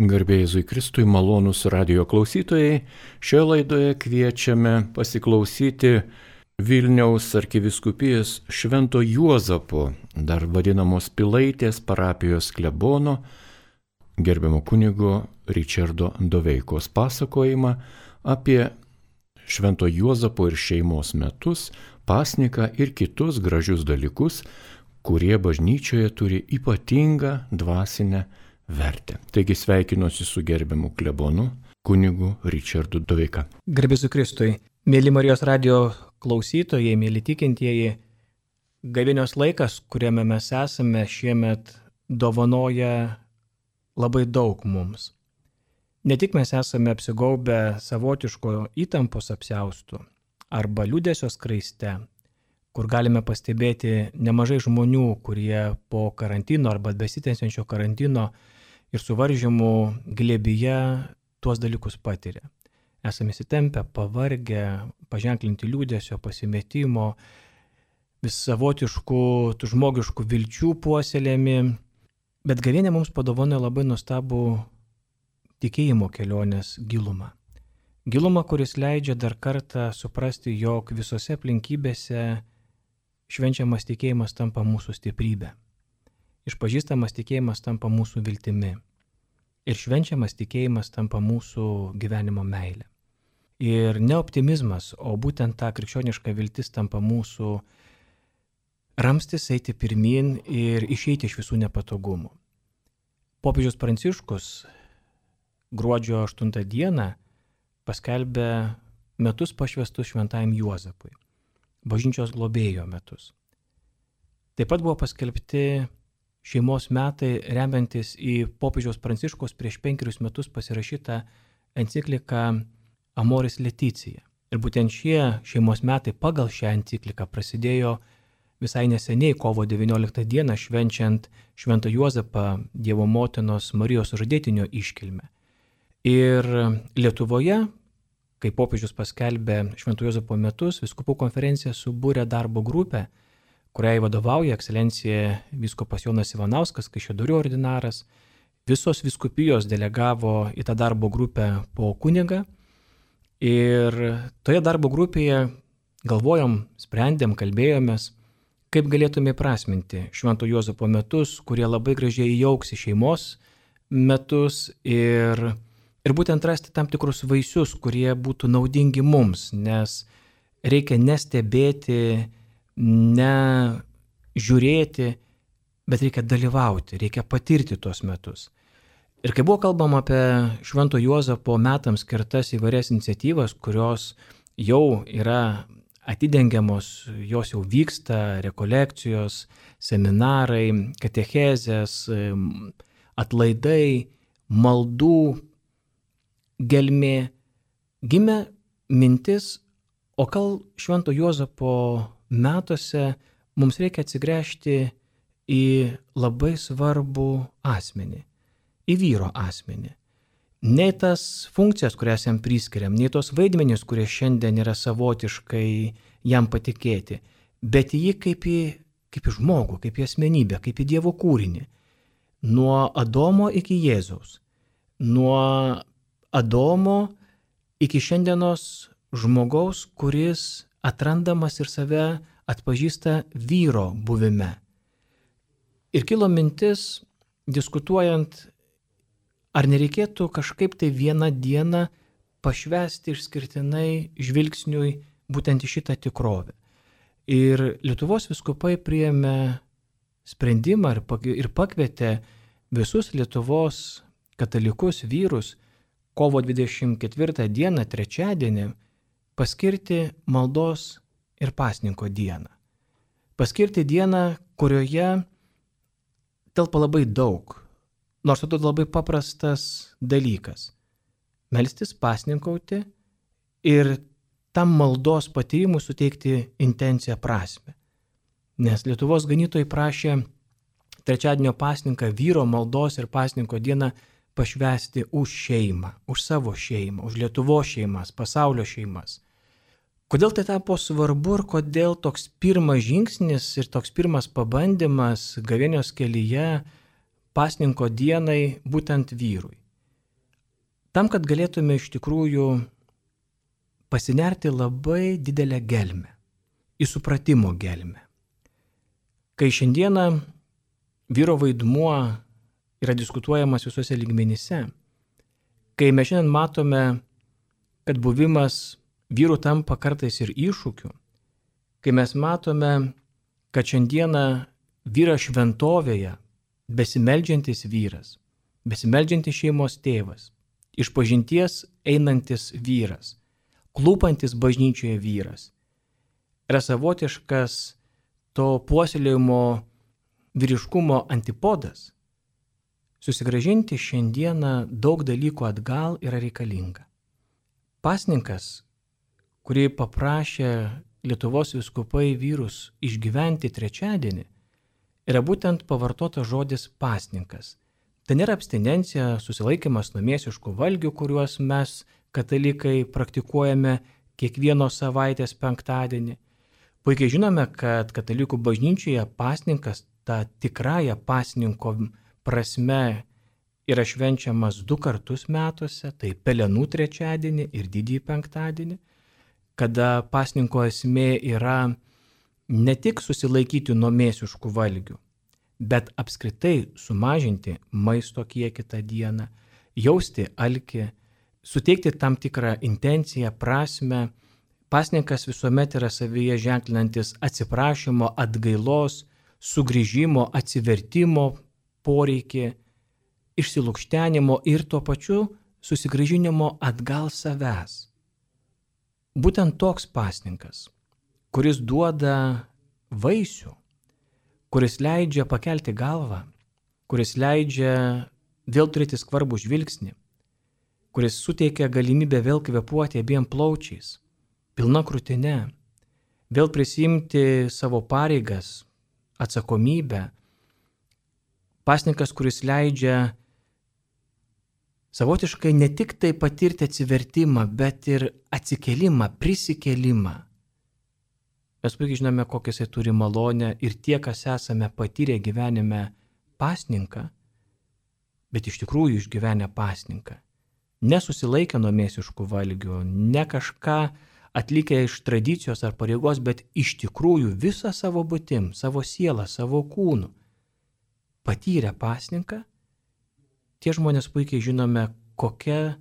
Garbėjai Zui Kristui malonus radio klausytojai, šioje laidoje kviečiame pasiklausyti Vilniaus arkiviskupijos Švento Juozapo, dar vadinamos Pilaitės parapijos klebono, gerbiamo kunigo Richardo Doveikos pasakojimą apie Švento Juozapo ir šeimos metus, pasniką ir kitus gražius dalykus, kurie bažnyčioje turi ypatingą dvasinę vertę. Taigi sveikinuosi su gerbiamu klebonu, kunigu Richardu Doveika. Garbėsiu Kristui. Mėly Marijos radio klausytojai, mėly tikintieji, gavinios laikas, kuriame mes esame šiemet, dovanoja labai daug mums. Ne tik mes esame apsigaubę savotiško įtampos apsiaustų arba liūdėsio skraiste, kur galime pastebėti nemažai žmonių, kurie po karantino arba besitęsiančio karantino ir suvaržymų glėbyje tuos dalykus patiria. Esame įsitempę, pavargę, paženklinti liūdėsio, pasimetimo, vis savotiškų, žmogiškų vilčių puoselėmi, bet gavienė mums padovanoja labai nuostabų tikėjimo kelionės gilumą. Gilumą, kuris leidžia dar kartą suprasti, jog visose aplinkybėse švenčiamas tikėjimas tampa mūsų stiprybė. Išpažįstamas tikėjimas tampa mūsų viltimi. Ir švenčiamas tikėjimas tampa mūsų gyvenimo meilė. Ir ne optimizmas, o būtent ta krikščioniška viltis tampa mūsų ramstis eiti pirmin ir išeiti iš visų nepatogumų. Popiežius Pranciškus gruodžio 8 dieną paskelbė metus pašvestus šventajam Juozapui, bažnyčios globėjo metus. Taip pat buvo paskelbti šeimos metai remiantis į popiežiaus Pranciškos prieš penkerius metus pasirašytą encikliką Amoris Leticija. Ir būtent šie šeimos metai pagal šią encikliką prasidėjo visai neseniai, kovo 19 dieną, švenčiant Švento Juozapą Dievo motinos Marijos žadėtinio iškilmę. Ir Lietuvoje, kai popiežius paskelbė Švento Juozapo metus, viskupų konferencija subūrė darbo grupę, kuriai vadovauja ekscelencija viskopas Jonas Ivanauskas, Kaišėdurių ordinaras. Visos viskupijos delegavo į tą darbo grupę po kunigą. Ir toje darbo grupėje galvojom, sprendėm, kalbėjomės, kaip galėtume prasminti Švento Juozapo metus, kurie labai gražiai įjauks į šeimos metus ir, ir būtent rasti tam tikrus vaisius, kurie būtų naudingi mums, nes reikia nestebėti, ne žiūrėti, bet reikia dalyvauti, reikia patirti tuos metus. Ir kai buvo kalbama apie Švento Juozapo metams skirtas įvairias iniciatyvas, kurios jau yra atidengiamos, jos jau vyksta, rekolekcijos, seminarai, katechezės, atlaidai, maldų, gelmė, gimė mintis, o gal Švento Juozapo metuose mums reikia atsigręžti į labai svarbų asmenį, į vyro asmenį. Ne tas funkcijas, kurias jam priskiriam, nei tos vaidmenys, kurie šiandien yra savotiškai jam patikėti, bet jį kaip į, kaip į žmogų, kaip į asmenybę, kaip į Dievo kūrinį. Nuo Adomo iki Jėzaus. Nuo Adomo iki šiandienos žmogaus, kuris atrandamas ir save atpažįsta vyro buvime. Ir kilo mintis, diskutuojant, ar nereikėtų kažkaip tai vieną dieną pašvesti išskirtinai žvilgsniui būtent į šitą tikrovę. Ir Lietuvos viskupai priėmė sprendimą ir pakvietė visus Lietuvos katalikus vyrus kovo 24 dieną, trečiadienį, paskirti maldos ir pasninko dieną. Paskirti dieną, kurioje telpa labai daug, nors atrodo labai paprastas dalykas - melstis, pasninkauti ir tam maldos patyrimui suteikti intenciją prasme. Nes Lietuvos ganytojai prašė trečiadienio pasninką vyro maldos ir pasninko dieną pašvesti už šeimą, už savo šeimą, už Lietuvos šeimas, pasaulio šeimas. Kodėl tai tapo svarbu ir kodėl toks pirmas žingsnis ir toks pirmas pabandymas gavėnios kelyje pasninko dienai būtent vyrui. Tam, kad galėtume iš tikrųjų pasinerti labai didelę gelmę, į supratimo gelmę. Kai šiandieną vyro vaidmuo yra diskutuojamas visuose lygmenyse, kai mes šiandien matome, kad buvimas vyrų tampa kartais ir iššūkiu, kai mes matome, kad šiandieną vyras šventovėje, besimeldžiantis vyras, besimeldžiantis šeimos tėvas, iš pažinties einantis vyras, klūpantis bažnyčioje vyras, yra savotiškas to puoselėjimo vyriškumo antipodas. Susigražinti šiandieną daug dalykų atgal yra reikalinga. Pasninkas, kurį paprašė Lietuvos viskupai vyrus išgyventi trečiadienį, yra būtent pavartotas žodis pasninkas. Tai nėra abstinencija, susilaikimas nuo mėsiškų valgių, kuriuos mes, katalikai, praktikuojame kiekvieno savaitės penktadienį. Puikiai žinome, kad katalikų bažnyčioje pasninkas, ta tikrąją pasninko prasme, yra švenčiamas du kartus metuose, tai pelenų trečiadienį ir didįjį penktadienį, kada pasninko esmė yra ne tik susilaikyti nuo mėsiškų valgių, bet apskritai sumažinti maisto kiekį tą dieną, jausti alkį, suteikti tam tikrą intenciją, prasme. Pasninkas visuomet yra savyje ženklinantis atsiprašymo, atgailos, sugrįžimo, atsivertimo poreikį, išsilūkštenimo ir tuo pačiu susigražinimo atgal savęs. Būtent toks pasninkas, kuris duoda vaisių, kuris leidžia pakelti galvą, kuris leidžia vėl turėti skvarbų žvilgsnį, kuris suteikia galimybę vėl kvepuoti abiem plaučiais, pilna krūtine, vėl prisimti savo pareigas, atsakomybę, pasnikas, kuris leidžia savotiškai ne tik tai patirti atsivertimą, bet ir atsikelimą, prisikelimą. Mes puikiai žinome, kokią jisai turi malonę ir tie, kas esame patyrę gyvenime pasninką, bet iš tikrųjų išgyvenę pasninką. Nesusilaikę nuo mėsiškų valgių, ne kažką atlikę iš tradicijos ar pareigos, bet iš tikrųjų visą savo būtim, savo sielą, savo kūną patyrę pasninką, tie žmonės puikiai žinome, kokia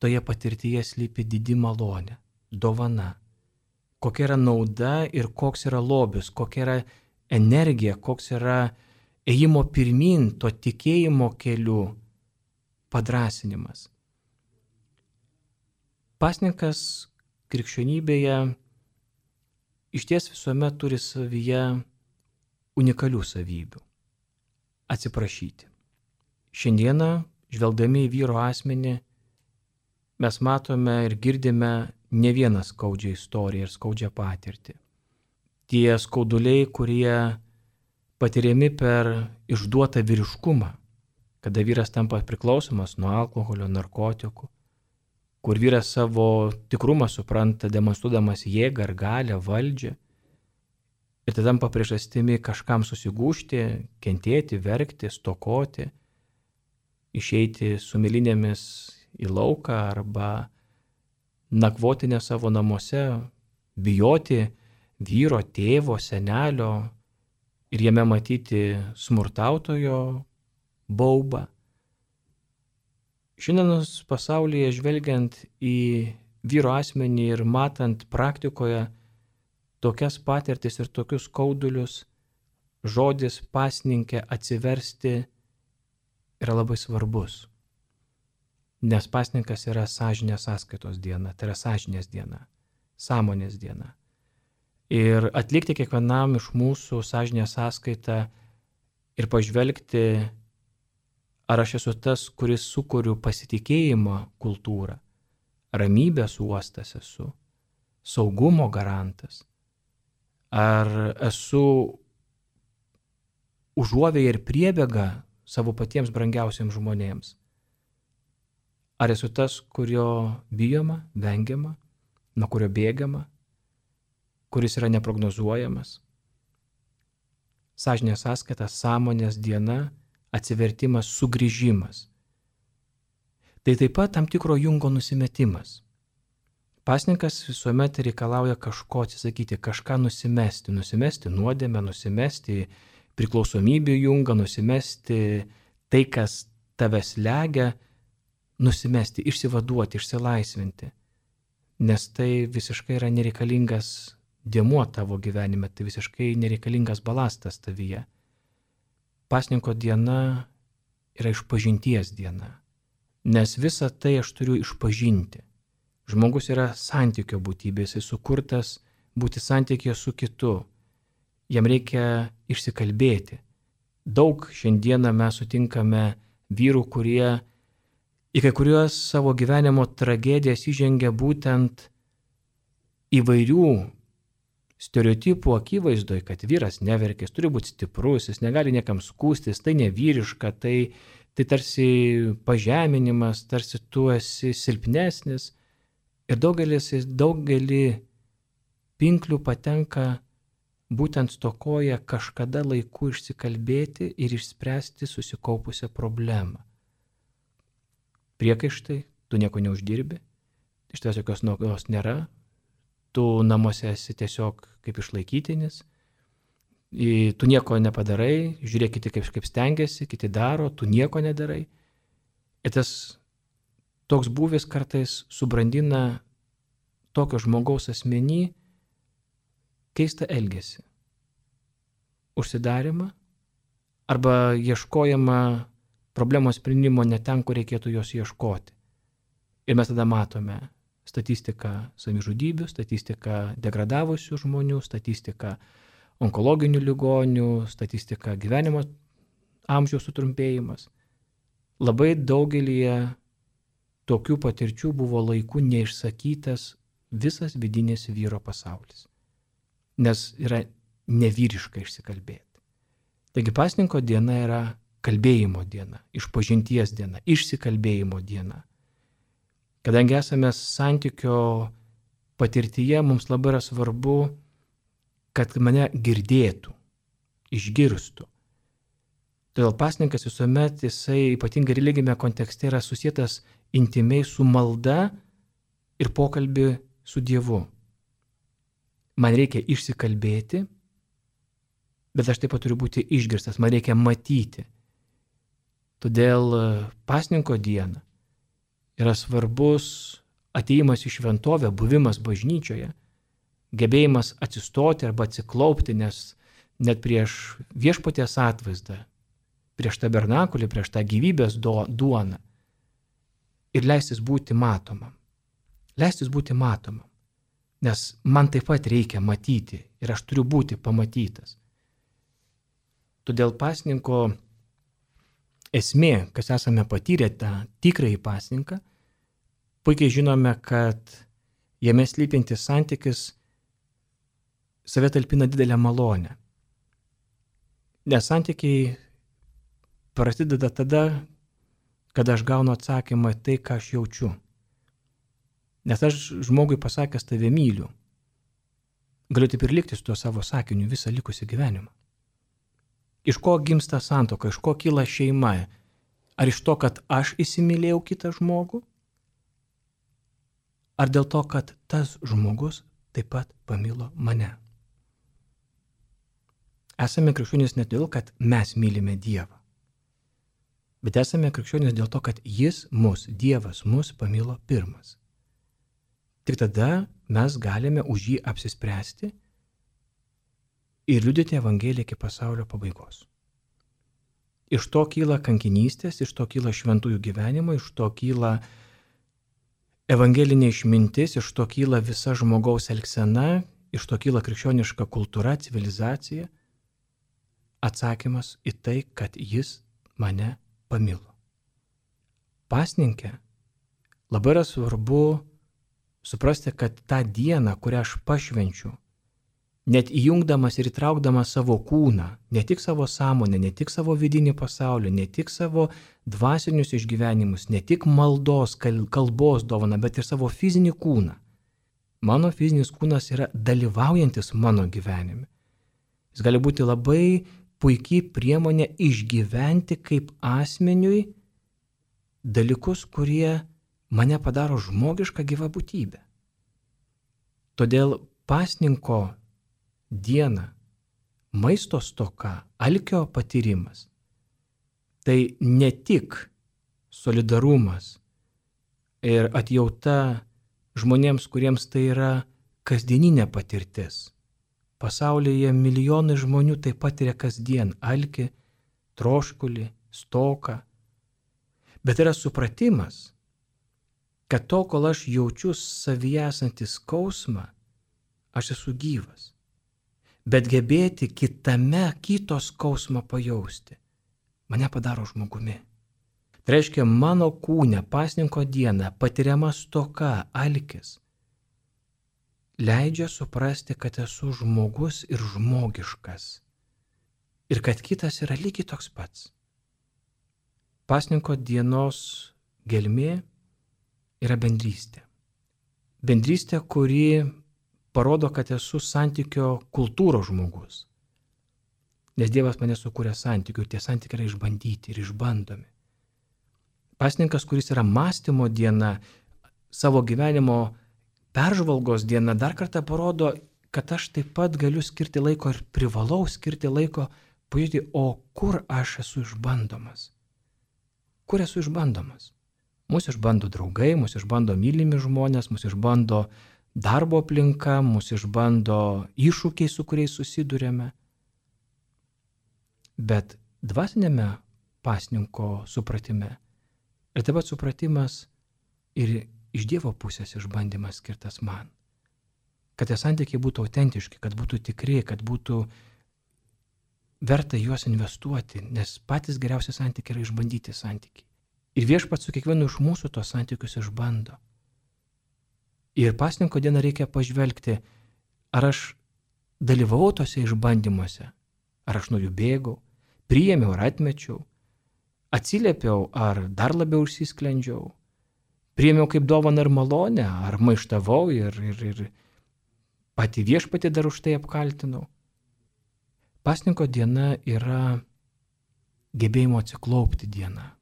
toje patirtyje slypi didi malonė, dovana, kokia yra nauda ir koks yra lobis, kokia yra energija, koks yra ėjimo pirmin, to tikėjimo keliu padrasinimas. Pasninkas krikščionybėje iš ties visuomet turi savyje unikalių savybių. Atsiprašyti. Šiandieną, žvelgdami į vyro asmenį, mes matome ir girdime ne vieną skaudžią istoriją ir skaudžią patirtį. Tie skauduliai, kurie patiriami per išduotą vyriškumą, kada vyras tampa priklausomas nuo alkoholio, narkotikų, kur vyras savo tikrumą supranta demonstruodamas jėgą ar galę, valdžią. Ir tai tampa priežastimi kažkam susigūžti, kentėti, verkti, stokoti išeiti su milinėmis į lauką arba nakvoti ne savo namuose, bijoti vyro, tėvo, senelio ir jame matyti smurtautojo baubą. Šiandienos pasaulyje žvelgiant į vyro asmenį ir matant praktikoje tokias patirtis ir tokius skaudulius, žodis pasninkė atsiversti yra labai svarbus. Nes pasninkas yra sąžinės sąskaitos diena, tai yra sąžinės diena, sąmonės diena. Ir atlikti kiekvienam iš mūsų sąžinės sąskaitą ir pažvelgti, ar aš esu tas, kuris sukuriu pasitikėjimo kultūrą, ramybės uostas esu, saugumo garantas, ar esu užuovėje ir priebėga savo patiems brangiausiems žmonėms. Ar esu tas, kurio bijoma, vengiama, nuo kurio bėgama, kuris yra neprognozuojamas? Sažinės sąskaita, sąmonės diena, atsivertimas, sugrįžimas. Tai taip pat tam tikro jungo nusimetimas. Pasninkas visuomet reikalauja kažko atsisakyti, kažką nusimesti, nusimesti nuodėmę, nusimesti priklausomybių jungą, nusimesti tai, kas tavęs legia, nusimesti, išsivaduoti, išsilaisvinti. Nes tai visiškai yra nereikalingas dėmuo tavo gyvenime, tai visiškai nereikalingas balastas tavyje. Pasninko diena yra išpažinties diena. Nes visą tai aš turiu išpažinti. Žmogus yra santykio būtybė, jisai sukurtas būti santykėje su kitu. Jam reikia išsikalbėti. Daug šiandieną mes sutinkame vyrų, kurie į kai kuriuos savo gyvenimo tragedijas įžengia būtent įvairių stereotipų akivaizdoj, kad vyras neverkės, turi būti stiprus, jis negali niekam skūstis, tai nevyriška, tai, tai tarsi pažeminimas, tarsi tu esi silpnesnis. Ir daugelis, daugelį pinklių patenka būtent stokoja kažkada laiku išsikalbėti ir išspręsti susikaupusią problemą. Priekaištai, tu nieko neuždirbi, iš tiesų jokios naudos nėra, tu namuose esi tiesiog kaip išlaikytinis, tu nieko nepadarai, žiūrėk kiti kaip, kaip stengiasi, kiti daro, tu nieko nedarai. Ir tas toks būvis kartais subrandina tokio žmogaus asmenį keistą elgesį. Užsidarimą arba ieškojama problemos sprendimo ne ten, kur reikėtų jos ieškoti. Ir mes tada matome statistiką savižudybių, statistiką degradavusių žmonių, statistiką onkologinių ligonių, statistiką gyvenimo amžiaus sutrumpėjimas. Labai daugelį tokių patirčių buvo laiku neišsakytas visas vidinis vyro pasaulis. Nes yra nevyriška išsikalbėti. Taigi pasninko diena yra kalbėjimo diena, išpažinties diena, išsikalbėjimo diena. Kadangi esame santykio patirtyje, mums labai yra svarbu, kad mane girdėtų, išgirstų. Todėl pasninkas visuomet, jisai ypatingai religinėme kontekste yra susijęs intimiai su malda ir pokalbį su Dievu. Man reikia išsikalbėti, bet aš taip pat turiu būti išgirstas, man reikia matyti. Todėl pasninko dieną yra svarbus ateimas į šventovę, buvimas bažnyčioje, gebėjimas atsistoti arba atsiklaupti, nes net prieš viešpatės atvaizdą, prieš tabernakulį, prieš tą gyvybės duoną ir leistis būti matomam. Leistis būti matomam. Nes man taip pat reikia matyti ir aš turiu būti pamatytas. Todėl pasninko esmė, kas esame patyrę tą tikrąjį pasninką, puikiai žinome, kad jame slypintis santykis save talpina didelę malonę. Nes santykiai prasideda tada, kada aš gaunu atsakymą tai, ką aš jaučiu. Nes aš žmogui pasakęs tave myliu, galiu taip ir likti su tuo savo sakiniu visą likusį gyvenimą. Iš ko gimsta santoka, iš ko kyla šeima? Ar iš to, kad aš įsimylėjau kitą žmogų? Ar dėl to, kad tas žmogus taip pat pamilo mane? Esame krikščionys ne todėl, kad mes mylime Dievą, bet esame krikščionys dėl to, kad Jis mus, Dievas mus pamilo pirmas. Tik tada mes galime už jį apsispręsti ir liudyti Evangeliją iki pasaulio pabaigos. Iš to kyla kankinystės, iš to kyla šventųjų gyvenimo, iš to kyla evangelinė išmintis, iš to kyla visa žmogaus elgsena, iš to kyla krikščioniška kultūra, civilizacija. Atsakymas į tai, kad jis mane pamilo. Pasninkė labai yra svarbu suprasti, kad tą dieną, kurią aš pašvenčiu, net įjungdamas ir įtraukdamas savo kūną, ne tik savo sąmonę, ne tik savo vidinį pasaulį, ne tik savo dvasinius išgyvenimus, ne tik maldos, kalbos dovana, bet ir savo fizinį kūną. Mano fizinis kūnas yra dalyvaujantis mano gyvenime. Jis gali būti labai puikiai priemonė išgyventi kaip asmeniui dalykus, kurie mane padaro žmogišką gyvą būtybę. Todėl pasninko diena, maisto stoka, alkio patyrimas - tai ne tik solidarumas ir atjauta žmonėms, kuriems tai yra kasdieninė patirtis. Pasaulyje milijonai žmonių taip patiria kasdien alkį, troškulį, stoką. Bet yra supratimas, kad to, kol aš jaučiu savyje esantį skausmą, aš esu gyvas. Bet gebėti kitame kito skausmą pajausti mane padaro žmogumi. Tai reiškia, mano kūne pasninko diena patiriama stoka, alkis, leidžia suprasti, kad esu žmogus ir žmogiškas. Ir kad kitas yra lygiai toks pats. Pasninko dienos gelmė yra bendrystė. Bendrystė, kuri parodo, kad esu santykio kultūros žmogus. Nes Dievas mane sukūrė santykių ir tie santykiai yra išbandyti ir išbandomi. Pasninkas, kuris yra mąstymo diena, savo gyvenimo peržvalgos diena, dar kartą parodo, kad aš taip pat galiu skirti laiko ir privalau skirti laiko pažiūrėti, o kur aš esu išbandomas. Kur esu išbandomas? Mūsų išbando draugai, mūsų išbando mylimi žmonės, mūsų išbando darbo aplinka, mūsų išbando iššūkiai, su kuriais susidurėme. Bet dvasinėme pasninko supratime ir taip pat supratimas ir iš Dievo pusės išbandymas skirtas man. Kad tie santykiai būtų autentiški, kad būtų tikri, kad būtų verta juos investuoti, nes patys geriausi santykiai yra išbandyti santykiai. Ir viešpats su kiekvienu iš mūsų tos santykius išbando. Ir pasninko dieną reikia pažvelgti, ar aš dalyvau tose išbandymuose, ar aš nuo jų bėgau, priėmiau ar atmečiau, atsiliepiau ar dar labiau užsisklendžiau, priėmiau kaip dovaną ir malonę, ar maištavau ir, ir, ir pati viešpati dar už tai apkaltinau. Pasninko diena yra gebėjimo atsiklaupti diena.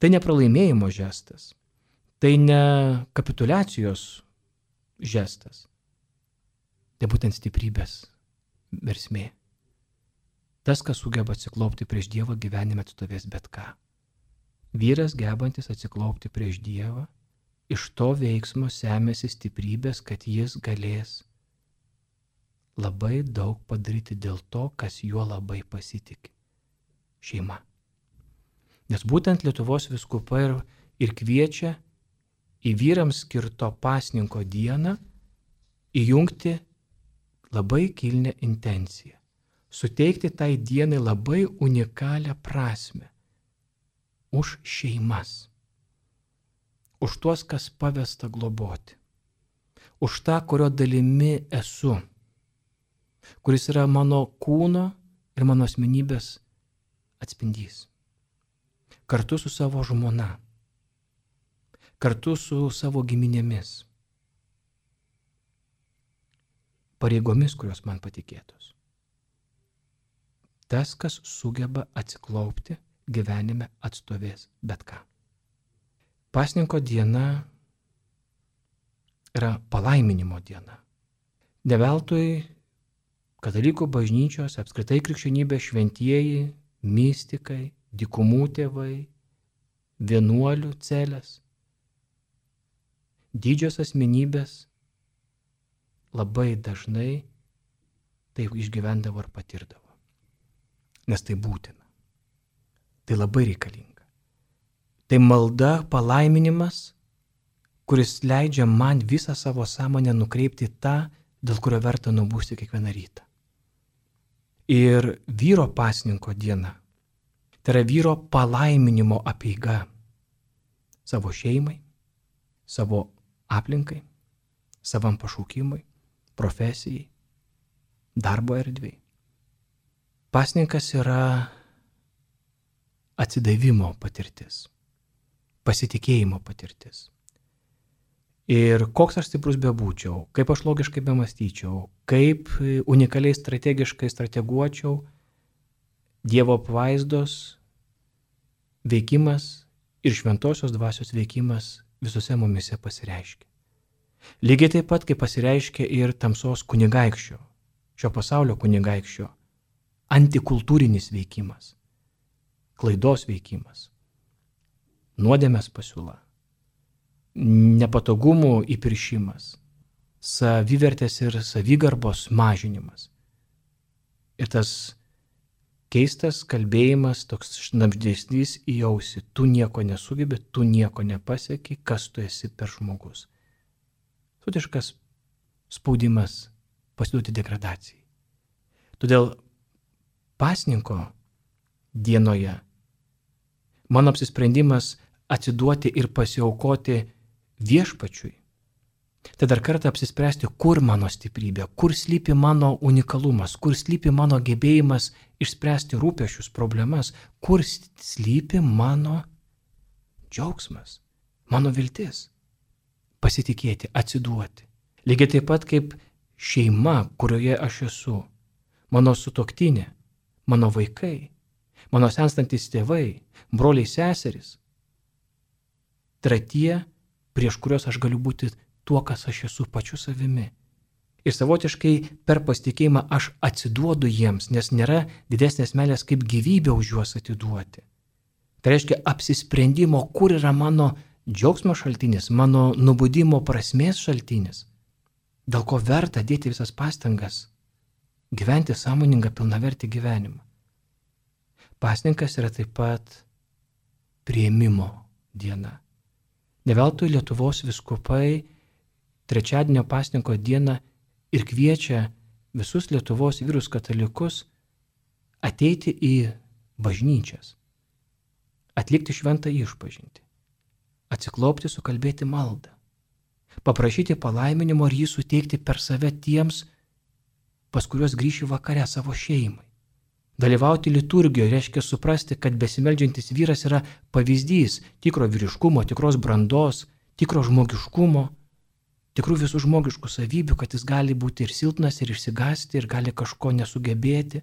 Tai ne pralaimėjimo žestas, tai ne kapitulacijos žestas, tai būtent stiprybės versmė. Tas, kas sugeba atsiklaupti prieš Dievą, gyvenime atstovės bet ką. Vyras gebantis atsiklaupti prieš Dievą, iš to veiksmo semėsi stiprybės, kad jis galės labai daug padaryti dėl to, kas juo labai pasitikė - šeima. Nes būtent Lietuvos viskupa ir, ir kviečia į vyrams skirto pasninko dieną įjungti labai kilnę intenciją. Suteikti tai dienai labai unikalią prasme. Už šeimas. Už tuos, kas pavesta globoti. Už tą, kurio dalimi esu. Kuris yra mano kūno ir mano asmenybės atspindys kartu su savo žmona, kartu su savo giminėmis, pareigomis, kurios man patikėtos. Tas, kas sugeba atsiklaupti, gyvenime atstovės bet ką. Pasninko diena yra palaiminimo diena. Neveltui katalikų bažnyčios, apskritai krikščionybė šventieji, mystikai, dikumų tėvai, vienuolių celės, didžios asmenybės labai dažnai tai išgyvendavo ar patirdavo. Nes tai būtina. Tai labai reikalinga. Tai malda, palaiminimas, kuris leidžia man visą savo sąmonę nukreipti tą, dėl kurio verta nubūsti kiekvieną rytą. Ir vyro pasninko diena Tai yra vyro palaiminimo apeiga savo šeimai, savo aplinkai, savam pašaukimui, profesijai, darbo erdvėjai. Pasninkas yra atsidavimo patirtis, pasitikėjimo patirtis. Ir koks aš stiprus bebūčiau, kaip aš logiškai bemastyčiau, kaip unikaliai strategiškai strateguočiau, Dievo apvaizdos veikimas ir šventosios dvasios veikimas visose mumise pasireiškia. Lygiai taip pat, kaip pasireiškia ir tamsos kunigaikščio, šio pasaulio kunigaikščio, antikultūrinis veikimas, klaidos veikimas, nuodėmės pasiūla, nepatogumų įpiršimas, savivertės ir savigarbos mažinimas. Ir tas keistas kalbėjimas, toks šnapždėsnys į ausį, tu nieko nesugebi, tu nieko nepasieki, kas tu esi per žmogus. Sutiškas spaudimas pasiduoti degradacijai. Todėl pasninko dienoje mano apsisprendimas atsiduoti ir pasiaukoti viešpačiui Tai dar kartą apsispręsti, kur mano stiprybė, kur slypi mano unikalumas, kur slypi mano gebėjimas išspręsti rūpešius, problemas, kur slypi mano džiaugsmas, mano viltis. Pasitikėti, atsiduoti. Lygiai taip pat kaip šeima, kurioje aš esu, mano sutoktinė, mano vaikai, mano senstantis tėvai, broliai seserys. Tai yra tie, prieš kuriuos aš galiu būti tuo, kas aš esu pačiu savimi. Ir savotiškai per pasitikėjimą aš atsiduodu jiems, nes nėra didesnės meilės kaip gyvybę už juos atiduoti. Tai reiškia apsisprendimo, kur yra mano džiaugsmo šaltinis, mano nubudimo prasmės šaltinis, dėl ko verta dėti visas pastangas gyventi sąmoningą pilnavertį gyvenimą. Pasninkas yra taip pat prieimimo diena. Neveltui Lietuvos viskupai trečiadienio pasninko dieną ir kviečia visus Lietuvos vyrus katalikus ateiti į bažnyčias, atlikti šventą išpažinti, atsiklopti, sukalbėti maldą, paprašyti palaiminimo ir jį suteikti per save tiems, pas kuriuos grįši vakare savo šeimai. Dalyvauti liturgijoje reiškia suprasti, kad besimeldžiantis vyras yra pavyzdys tikro vyriškumo, tikros brandos, tikro žmogiškumo tikrų visų žmogiškų savybių, kad jis gali būti ir silpnas, ir išsigasti, ir gali kažko nesugebėti.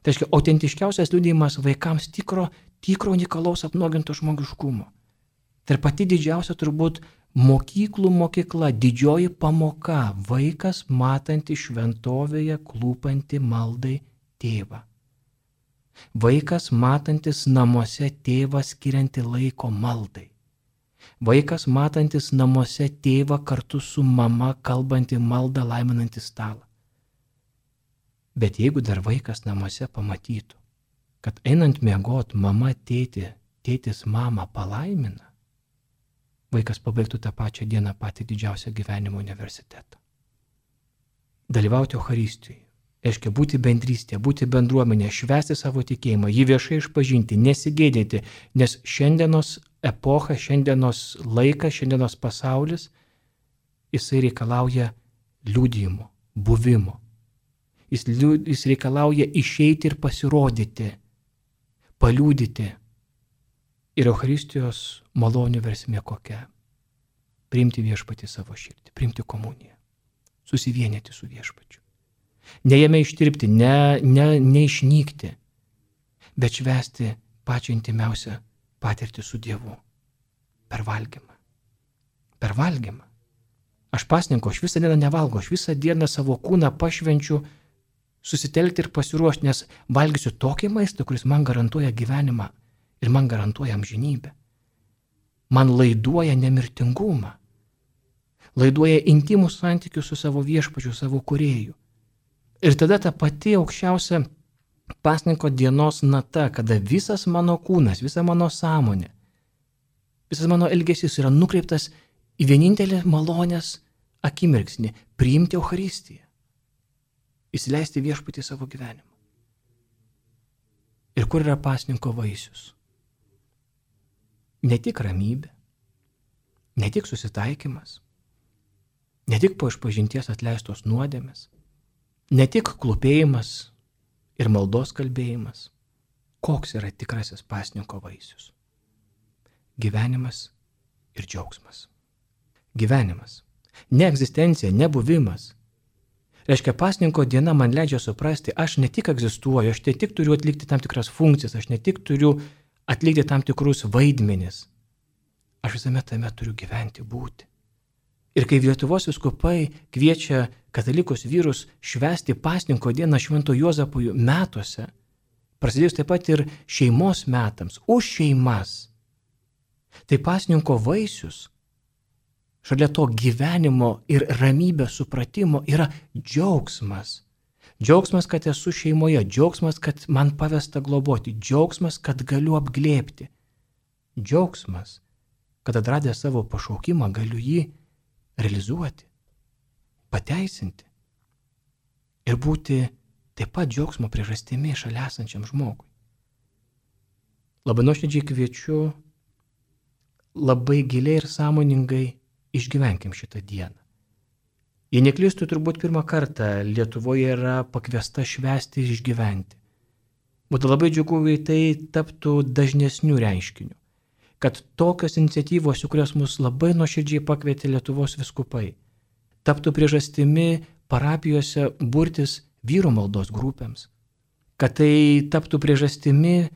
Tai reiškia, autentiškiausias liūdėjimas vaikams tikro, tikro unikalaus apnoginto žmogiškumo. Tai pati didžiausia turbūt mokyklų mokykla, didžioji pamoka - vaikas matanti šventovėje klūpantį maldai tėvą. Vaikas matantis namuose tėvą skirianti laiko maldai. Vaikas matantis namuose tėvą kartu su mama kalbantį maldą laiminantį stalą. Bet jeigu dar vaikas namuose pamatytų, kad einant miegot mama tėti, tėtis mama palaimina, vaikas pabaigtų tą pačią dieną patį didžiausią gyvenimo universitetą. Dalyvauti Euharistijoje, reiškia būti bendrystė, būti bendruomenė, švesti savo tikėjimą, jį viešai išpažinti, nesigėdėti, nes šiandienos epocha, šiandienos laikas, šiandienos pasaulis, jisai reikalauja liūdėjimo, buvimo. Jis, jis reikalauja išeiti ir pasirodyti, paliūdyti. Ir Euharistijos malonių versmė kokia? Priimti viešpatį savo širdį, priimti komuniją, susivienyti su viešpačiu. Ne jame ištirpti, ne, ne, neišnykti, bet švesti pačią intimiausią patirtį su Dievu. Per valgymą. Per valgymą. Aš pasninko, aš visą dieną nevalgo, aš visą dieną savo kūną pašvenčiu susitelkti ir pasiruošti, nes valgysiu tokį maistą, kuris man garantuoja gyvenimą ir man garantuoja amžinybę. Man laiduoja nemirtingumą. Laiduoja intimus santykius su savo viešpačiu, savo kurėju. Ir tada ta pati aukščiausia pasninko dienos nata, kada visas mano kūnas, visa mano sąmonė, visas mano elgesys yra nukreiptas į vienintelį malonės akimirksnį - priimti Euharistiją, įsileisti viešpatį savo gyvenimą. Ir kur yra pasninko vaisius? Ne tik ramybė, ne tik susitaikymas, ne tik po išpažinties atleistos nuodėmės, ne tik klūpėjimas ir maldos kalbėjimas. Koks yra tikrasis pasninko vaisius? Gyvenimas ir džiaugsmas. Gyvenimas. Ne egzistencija, ne buvimas. Reiškia, pasninko diena man leidžia suprasti, aš ne tik egzistuoju, aš ne tik turiu atlikti tam tikras funkcijas, aš ne tik turiu atlikti tam tikrus vaidmenis, aš visame tame turiu gyventi būti. Ir kai Lietuvos viskupai kviečia katalikus vyrus švesti pasninko dieną Švento Juozapųjų metuose, prasidėjus taip pat ir šeimos metams, už šeimas, tai pasninko vaisius šalia to gyvenimo ir ramybės supratimo yra džiaugsmas. Džiaugsmas, kad esu šeimoje, džiaugsmas, kad man pavesta globoti, džiaugsmas, kad galiu apglėpti. Džiaugsmas, kad atradęs savo pašaukimą galiu jį realizuoti, pateisinti ir būti taip pat džiaugsmo priežastimi šalia esančiam žmogui. Labai nuoširdžiai kviečiu labai giliai ir sąmoningai išgyvenkim šitą dieną. Jei neklystu, turbūt pirmą kartą Lietuvoje yra pakviesta švęsti ir išgyventi. Būtų labai džiugu, jei tai taptų dažnesnių reiškinių. Kad tokios iniciatyvos, kurios mus labai nuoširdžiai pakvietė Lietuvos viskupai, taptų priežastimi parapijose burtis vyro maldos grupėms. Kad tai taptų priežastimi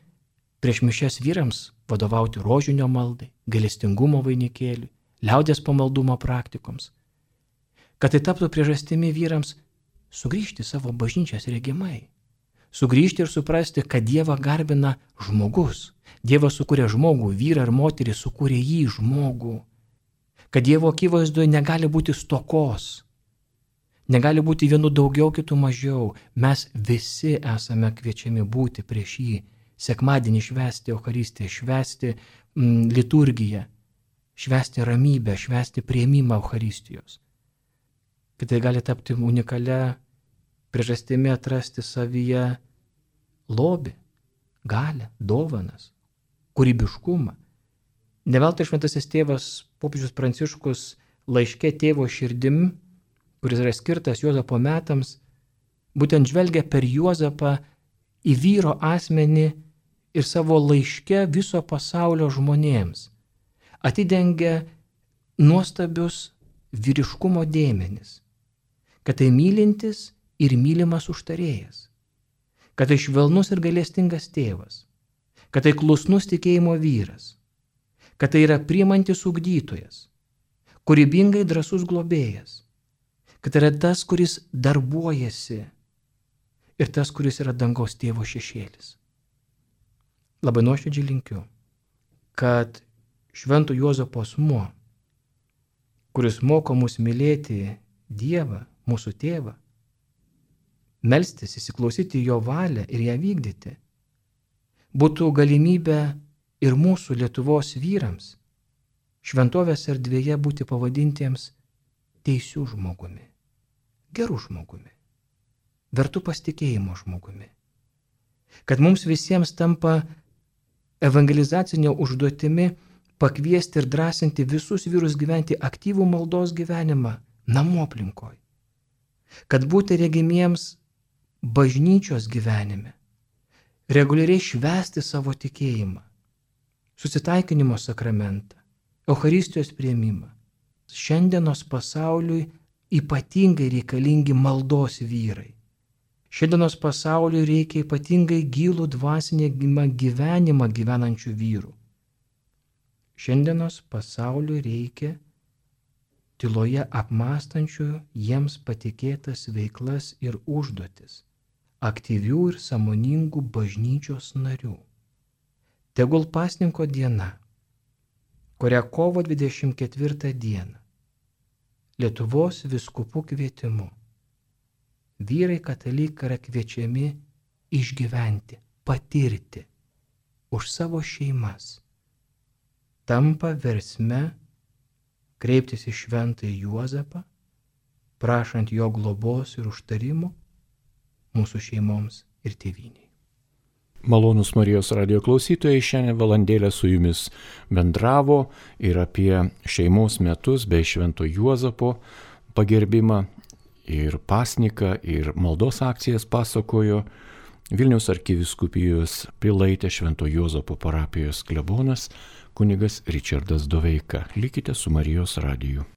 prieš mišes vyrams vadovauti rožinio maldai, galestingumo vainikėliui, liaudės pamaldumo praktikoms, kad tai taptų priežastimi vyrams sugrįžti savo bažnyčias regimai, sugrįžti ir suprasti, kad Dievą garbina žmogus, Dievas sukūrė žmogų, vyrą ir moterį sukūrė jį žmogų, kad Dievo akivaizdoje negali būti stokos, negali būti vienu daugiau, kitų mažiau, mes visi esame kviečiami būti prieš jį, sekmadienį švesti Eucharistiją, švesti mm, liturgiją, švesti ramybę, švesti prieimimą Eucharistijos. Kad tai gali tapti unikalia priežastimi atrasti savyje lobį, galę, dovanas, kūrybiškumą. Neveltui šventasis tėvas popiežius Pranciškus laiškė tėvo širdim, kuris yra skirtas Juozapo metams, būtent žvelgia per Juozapą į vyro asmenį ir savo laiške viso pasaulio žmonėms atidengia nuostabius vyriškumo dėmenis, kad tai mylintis ir mylimas užtarėjas, kad tai švelnus ir galestingas tėvas, kad tai klusnus tikėjimo vyras, kad tai yra priimantis ugdytojas, kūrybingai drasus globėjas, kad tai yra tas, kuris darbuojasi ir tas, kuris yra dangaus tėvo šešėlis. Labai nuoširdžiai linkiu, kad Švento Juozapo asmuo, kuris moko mus mylėti Dievą, mūsų tėvą, melstis, įsiklausyti jo valią ir ją vykdyti, būtų galimybė ir mūsų Lietuvos vyrams šventovės erdvėje būti pavadintiems teisių žmogumi, gerų žmogumi, vertų pasitikėjimo žmogumi. Kad mums visiems tampa evangelizacinė užduotimi pakviesti ir drąsinti visus vyrus gyventi aktyvų maldos gyvenimą namų aplinkoje. Kad būti regimiems bažnyčios gyvenime, reguliariai švesti savo tikėjimą, susitaikinimo sakramentą, Euharistijos prieimimą. Šiandienos pasauliui ypatingai reikalingi maldos vyrai. Šiandienos pasauliui reikia ypatingai gilų dvasinį gyvenimą gyvenančių vyrų. Šiandienos pasauliu reikia tyloje apmastančių jiems patikėtas veiklas ir užduotis, aktyvių ir samoningų bažnyčios narių. Tegul pasninko diena, kurią kovo 24 dieną Lietuvos viskupų kvietimu vyrai katalikai yra kviečiami išgyventi, patirti už savo šeimas tampa versme kreiptis į šventąjį Juozapą, prašant jo globos ir užtarimo mūsų šeimoms ir tėviniai. Malonus Marijos radio klausytojai šiandien valandėlę su jumis bendravo ir apie šeimos metus bei Švento Juozapo pagerbimą ir pasniką ir maldos akcijas pasakojo Vilniaus arkiviskupijos Pilaitė Švento Juozapo parapijos klebonas kunigas Richardas Doveika. Likite su Marijos radiju.